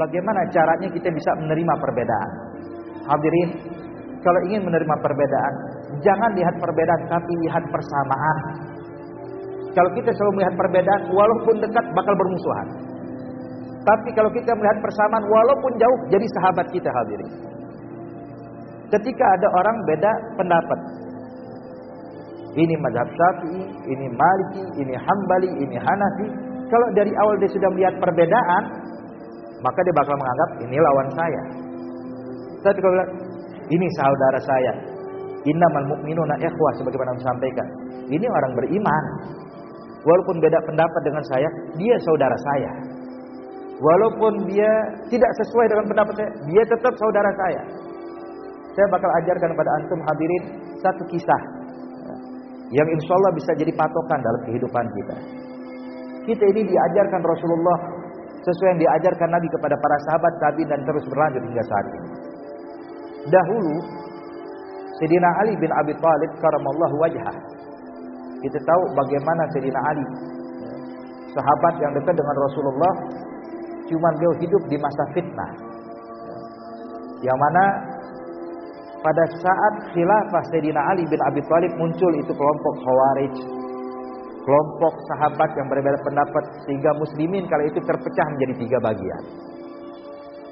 bagaimana caranya kita bisa menerima perbedaan. Hadirin, kalau ingin menerima perbedaan, jangan lihat perbedaan tapi lihat persamaan. Kalau kita selalu melihat perbedaan, walaupun dekat bakal bermusuhan. Tapi kalau kita melihat persamaan, walaupun jauh, jadi sahabat kita hadirin. Ketika ada orang beda pendapat, ini mazhab Syafi'i, ini Maliki, ini Hambali, ini Hanafi. Kalau dari awal dia sudah melihat perbedaan, maka dia bakal menganggap ini lawan saya. Tapi kalau bilang, ini saudara saya, innamal mu'minuna ikhwah sebagaimana sampaikan. Ini orang beriman. Walaupun beda pendapat dengan saya, dia saudara saya. Walaupun dia tidak sesuai dengan pendapat saya, dia tetap saudara saya. Saya bakal ajarkan kepada antum hadirin satu kisah yang insya Allah bisa jadi patokan dalam kehidupan kita. Kita ini diajarkan Rasulullah sesuai yang diajarkan Nabi kepada para sahabat tabi dan terus berlanjut hingga saat ini. Dahulu Sayyidina Ali bin Abi Thalib karamallahu wajhah. Kita tahu bagaimana Sayyidina Ali sahabat yang dekat dengan Rasulullah cuma beliau hidup di masa fitnah. Yang mana pada saat khilafah Sayyidina Ali bin Abi Thalib muncul itu kelompok Khawarij. Kelompok sahabat yang berbeda pendapat sehingga muslimin kala itu terpecah menjadi tiga bagian.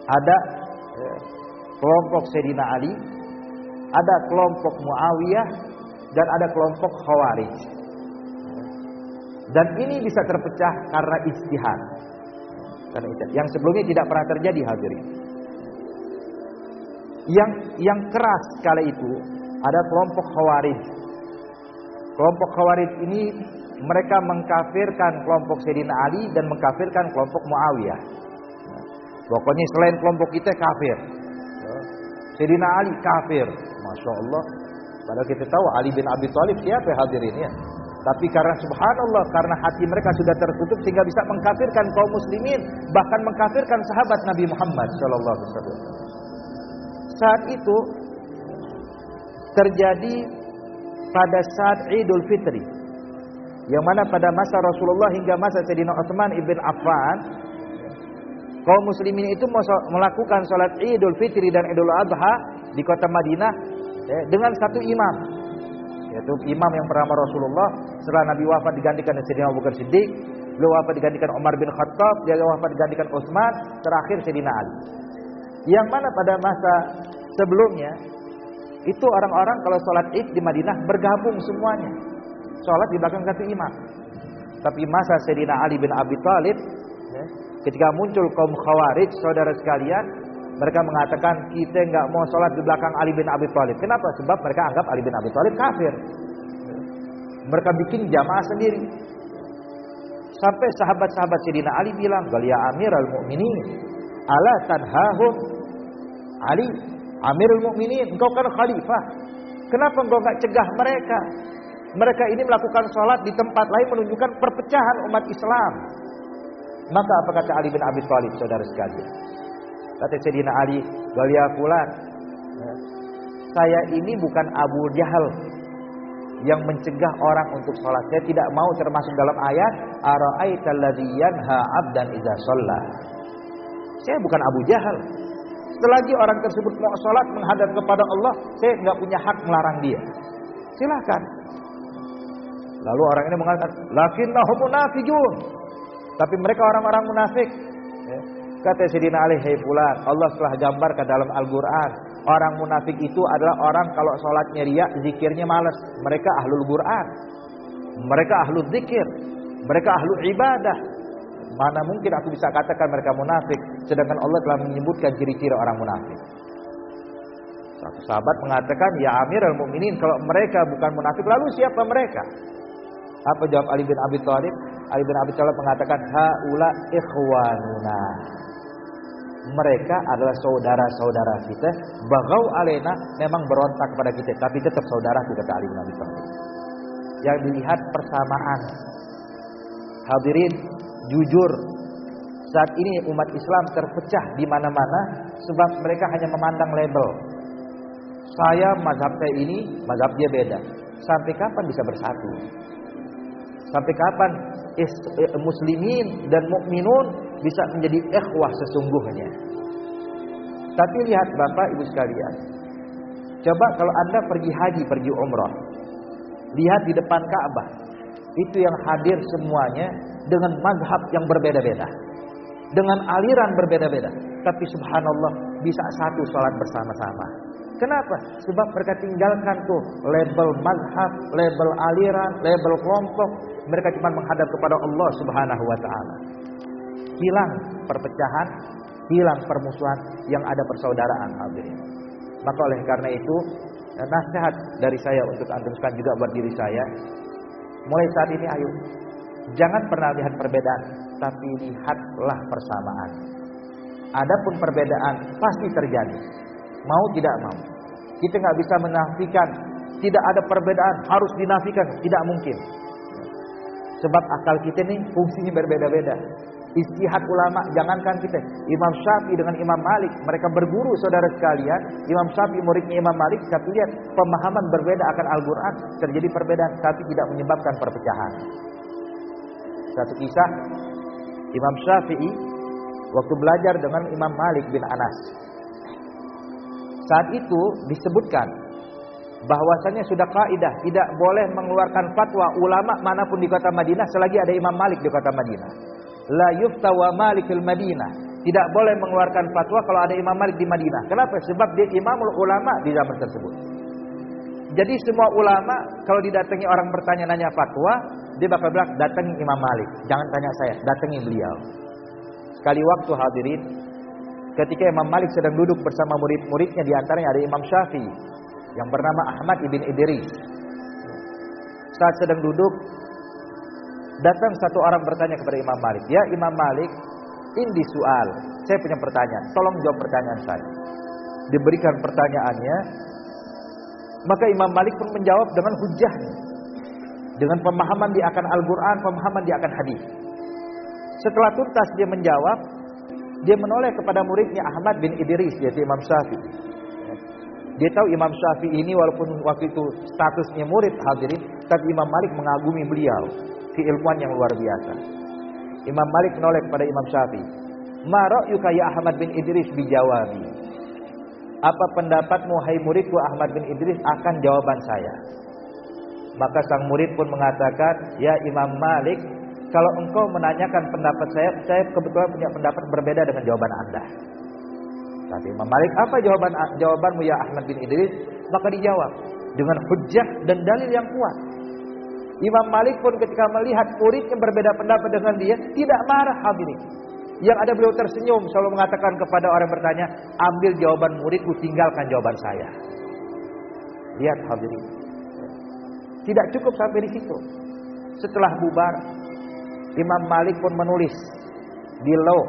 Ada ya, kelompok Sayyidina Ali, ada kelompok Muawiyah dan ada kelompok Khawarij. Dan ini bisa terpecah karena istihad. Yang sebelumnya tidak pernah terjadi hadirin yang yang keras kala itu ada kelompok khawarij. Kelompok khawarij ini mereka mengkafirkan kelompok Sayyidina Ali dan mengkafirkan kelompok Muawiyah. Pokoknya selain kelompok kita kafir. Sayyidina Ali kafir. Masya Allah. Padahal kita tahu Ali bin Abi Thalib siapa hadirin ya. Tapi karena subhanallah karena hati mereka sudah tertutup sehingga bisa mengkafirkan kaum muslimin bahkan mengkafirkan sahabat Nabi Muhammad sallallahu alaihi wasallam saat itu terjadi pada saat Idul Fitri. Yang mana pada masa Rasulullah hingga masa Sayyidina Utsman ibn Affan kaum muslimin itu melakukan salat Idul Fitri dan Idul Adha di kota Madinah ya, dengan satu imam. Yaitu imam yang bernama Rasulullah. Setelah Nabi wafat digantikan Sayyidina Abu Bakar Siddiq. Beliau wafat digantikan Umar bin Khattab. Dia wafat digantikan Utsman terakhir Sayyidina Ali. Yang mana pada masa sebelumnya itu orang-orang kalau sholat id di Madinah bergabung semuanya. Sholat di belakang satu imam. Tapi masa Sayyidina Ali bin Abi Thalib ya, ketika muncul kaum khawarij saudara sekalian mereka mengatakan kita nggak mau sholat di belakang Ali bin Abi Thalib. Kenapa? Sebab mereka anggap Ali bin Abi Thalib kafir. Mereka bikin jamaah sendiri. Sampai sahabat-sahabat Sayyidina Ali bilang, "Galia Amirul Mukminin, ala tanhahum Ali, Amirul Mukminin, engkau kan khalifah. Kenapa engkau enggak cegah mereka? Mereka ini melakukan sholat di tempat lain menunjukkan perpecahan umat Islam. Maka apa kata Ali bin Abi Thalib saudara sekalian? Kata Sayyidina Ali, Galia Fulan, ya, saya ini bukan Abu Jahal yang mencegah orang untuk sholat. Saya tidak mau termasuk dalam ayat Ara'aital ladzi yanha 'abdan idza shalla. Saya bukan Abu Jahal. Selagi orang tersebut mau sholat menghadap kepada Allah, saya nggak punya hak melarang dia. Silakan. Lalu orang ini mengatakan, lakinnahum munafiqun. Tapi mereka orang-orang munafik. Ya. Kata Sayyidina Ali, "Hei fulan, Allah telah gambarkan dalam Al-Qur'an, orang munafik itu adalah orang kalau sholatnya ria, zikirnya malas. Mereka ahlul Qur'an. Mereka ahlul zikir. Mereka ahlul ibadah. Mana mungkin aku bisa katakan mereka munafik sedangkan Allah telah menyebutkan ciri-ciri orang munafik. Satu sahabat mengatakan, "Ya Amirul Mukminin, kalau mereka bukan munafik, lalu siapa mereka?" Apa jawab Ali bin Abi Thalib? Ali bin Abi Thalib mengatakan, "Haula ikhwanuna." Mereka adalah saudara-saudara kita. Bagau alena memang berontak kepada kita, tapi tetap saudara kata Ali bin Abi Thalib. Yang dilihat persamaan. Hadirin, jujur saat ini umat Islam terpecah di mana-mana sebab mereka hanya memandang label. Saya mazhab saya ini, mazhab dia beda. Sampai kapan bisa bersatu? Sampai kapan eh, muslimin dan mukminun bisa menjadi ikhwah sesungguhnya. Tapi lihat Bapak Ibu sekalian. Coba kalau Anda pergi haji, pergi umrah. Lihat di depan Ka'bah. Itu yang hadir semuanya dengan mazhab yang berbeda-beda. Dengan aliran berbeda-beda. Tapi subhanallah bisa satu sholat bersama-sama. Kenapa? Sebab mereka tinggalkan tuh label mazhab, label aliran, label kelompok. Mereka cuma menghadap kepada Allah Subhanahu wa taala. Hilang perpecahan, hilang permusuhan yang ada persaudaraan hadirin. Maka oleh karena itu nasihat dari saya untuk antum juga buat diri saya. Mulai saat ini ayo jangan pernah lihat perbedaan, tapi lihatlah persamaan. Adapun perbedaan pasti terjadi. Mau tidak mau. Kita nggak bisa menafikan tidak ada perbedaan harus dinafikan, tidak mungkin. Sebab akal kita nih fungsinya berbeda-beda. Istihad ulama jangankan kita. Imam Syafi'i dengan Imam Malik mereka berguru saudara sekalian. Imam Syafi'i muridnya Imam Malik tapi lihat pemahaman berbeda akan Al-Qur'an terjadi perbedaan tapi tidak menyebabkan perpecahan. Satu kisah Imam Syafi'i waktu belajar dengan Imam Malik bin Anas. Saat itu disebutkan bahwasanya sudah kaidah tidak boleh mengeluarkan fatwa ulama mana pun di kota Madinah selagi ada Imam Malik di kota Madinah. La yufta wa Malikul Madinah. Tidak boleh mengeluarkan fatwa kalau ada Imam Malik di Madinah. Kenapa? Sebab dia imamul ulama di zaman tersebut. Jadi semua ulama kalau didatangi orang bertanya nanya fatwa, dia bakal bilang datangi Imam Malik. Jangan tanya saya, datangi beliau. Sekali waktu hadirin, ketika Imam Malik sedang duduk bersama murid-muridnya di antaranya ada Imam Syafi'i yang bernama Ahmad ibn Idris. Saat sedang duduk, datang satu orang bertanya kepada Imam Malik, "Ya Imam Malik, ini soal. Saya punya pertanyaan. Tolong jawab pertanyaan saya." Diberikan pertanyaannya, maka Imam Malik pun menjawab dengan hujahnya. Dengan pemahaman dia akan Al-Quran, pemahaman dia akan hadis. Setelah tuntas dia menjawab, dia menoleh kepada muridnya Ahmad bin Idris, yaitu Imam Syafi'i. Dia tahu Imam Syafi'i ini walaupun waktu itu statusnya murid hadirin, tapi Imam Malik mengagumi beliau, keilmuan yang luar biasa. Imam Malik menoleh kepada Imam Syafi'i. Ma ra'yuka ya Ahmad bin Idris bijawabi? Apa pendapatmu hai muridku Ahmad bin Idris akan jawaban saya? Maka sang murid pun mengatakan, "Ya Imam Malik, kalau engkau menanyakan pendapat saya, saya kebetulan punya pendapat berbeda dengan jawaban Anda." Tapi Imam Malik, "Apa jawaban jawabanmu ya Ahmad bin Idris?" Maka dijawab dengan hujah dan dalil yang kuat. Imam Malik pun ketika melihat muridnya berbeda pendapat dengan dia, tidak marah hadirin. Yang ada beliau tersenyum selalu mengatakan kepada orang bertanya, ambil jawaban muridku, tinggalkan jawaban saya. Lihat hadirin. Tidak cukup sampai di situ. Setelah bubar, Imam Malik pun menulis di law,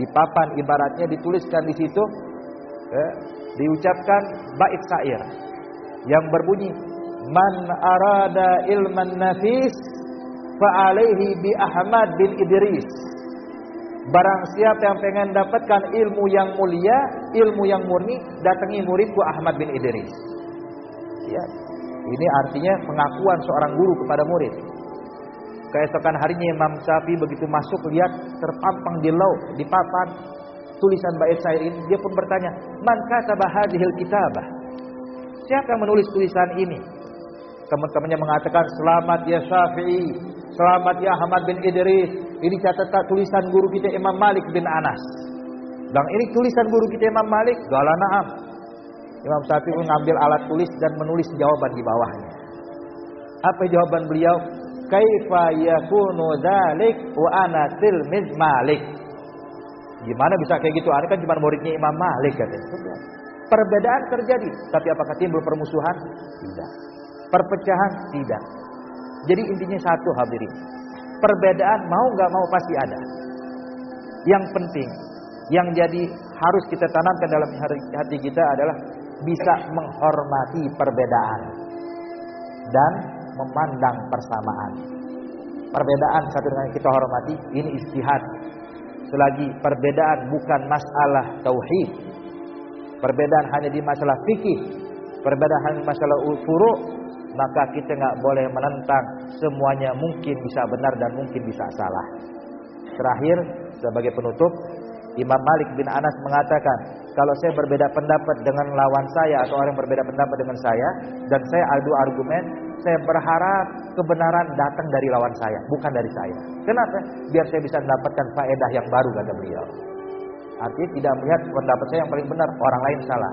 di papan ibaratnya dituliskan di situ, ya, diucapkan bait syair yang berbunyi Man arada ilman nafis fa'alaihi bi Ahmad bin Idris. Barang siapa yang pengen dapatkan ilmu yang mulia, ilmu yang murni, datangi muridku Ahmad bin Idris. Ya, ini artinya pengakuan seorang guru kepada murid. Keesokan harinya Imam Syafi'i begitu masuk lihat terpampang di laut, di papan tulisan bait syair ini, dia pun bertanya, "Man kataba hadhil kitabah?" Siapa yang menulis tulisan ini? Teman-temannya mengatakan, "Selamat ya Syafi'i, selamat ya Ahmad bin Idris. Ini catatan tulisan guru kita Imam Malik bin Anas." Dan ini tulisan guru kita Imam Malik, Gala na'am. Imam Syafi'i mengambil alat tulis dan menulis jawaban di bawahnya. Apa jawaban beliau? Kaifa yakunu dzalik wa ana tilmiz Malik. Gimana bisa kayak gitu? Ini kan cuma muridnya Imam Malik katanya. Perbedaan terjadi, tapi apakah timbul permusuhan? Tidak. Perpecahan? Tidak. Jadi intinya satu hadirin. Perbedaan mau nggak mau pasti ada. Yang penting, yang jadi harus kita tanamkan dalam hati kita adalah bisa menghormati perbedaan dan memandang persamaan. Perbedaan satu dengan kita hormati ini istihad. Selagi perbedaan bukan masalah tauhid. Perbedaan hanya di masalah fikih, perbedaan hanya masalah furu, maka kita nggak boleh menentang semuanya mungkin bisa benar dan mungkin bisa salah. Terakhir, Sebagai penutup, Imam Malik bin Anas mengatakan, kalau saya berbeda pendapat dengan lawan saya atau orang yang berbeda pendapat dengan saya dan saya adu argumen, saya berharap kebenaran datang dari lawan saya, bukan dari saya. Kenapa? Biar saya bisa mendapatkan faedah yang baru kata beliau. Artinya tidak melihat pendapat saya yang paling benar, orang lain salah.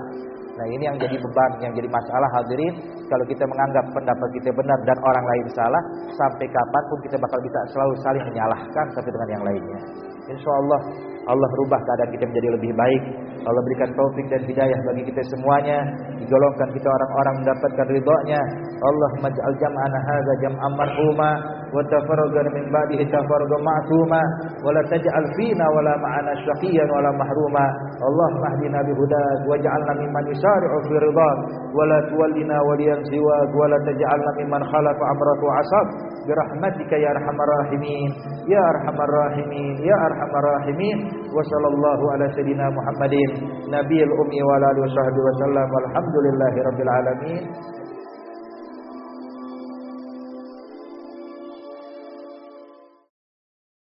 Nah ini yang jadi beban, yang jadi masalah hadirin. Kalau kita menganggap pendapat kita benar dan orang lain salah, sampai kapan pun kita bakal bisa selalu saling menyalahkan satu dengan yang lainnya. Insya Allah Allah rubah keadaan kita menjadi lebih baik. Allah berikan taufik dan hidayah bagi kita semuanya. Digolongkan kita orang-orang mendapatkan ridhonya. Allah maj'al jam'ana hadza jam'an marhuma wa tafarragan min ba'dihi tafarragan ma'suma wa la taj'al fina wa la ma'ana syaqiyan wa la mahruma. Allahumma hdina bihudak waj'alna mimman yusari'u fi ridhak wa la tuwallina waliyan siwak wa la taj'alna mimman khalafa amraka wa asab birahmatika ya arhamar rahimin ya arhamar rahimin ya arhamar rahimin wa sallallahu ala sayyidina Muhammadin nabiyil ummi wa ala alihi wa sahbihi wa sallam walhamdulillahi rabbil alamin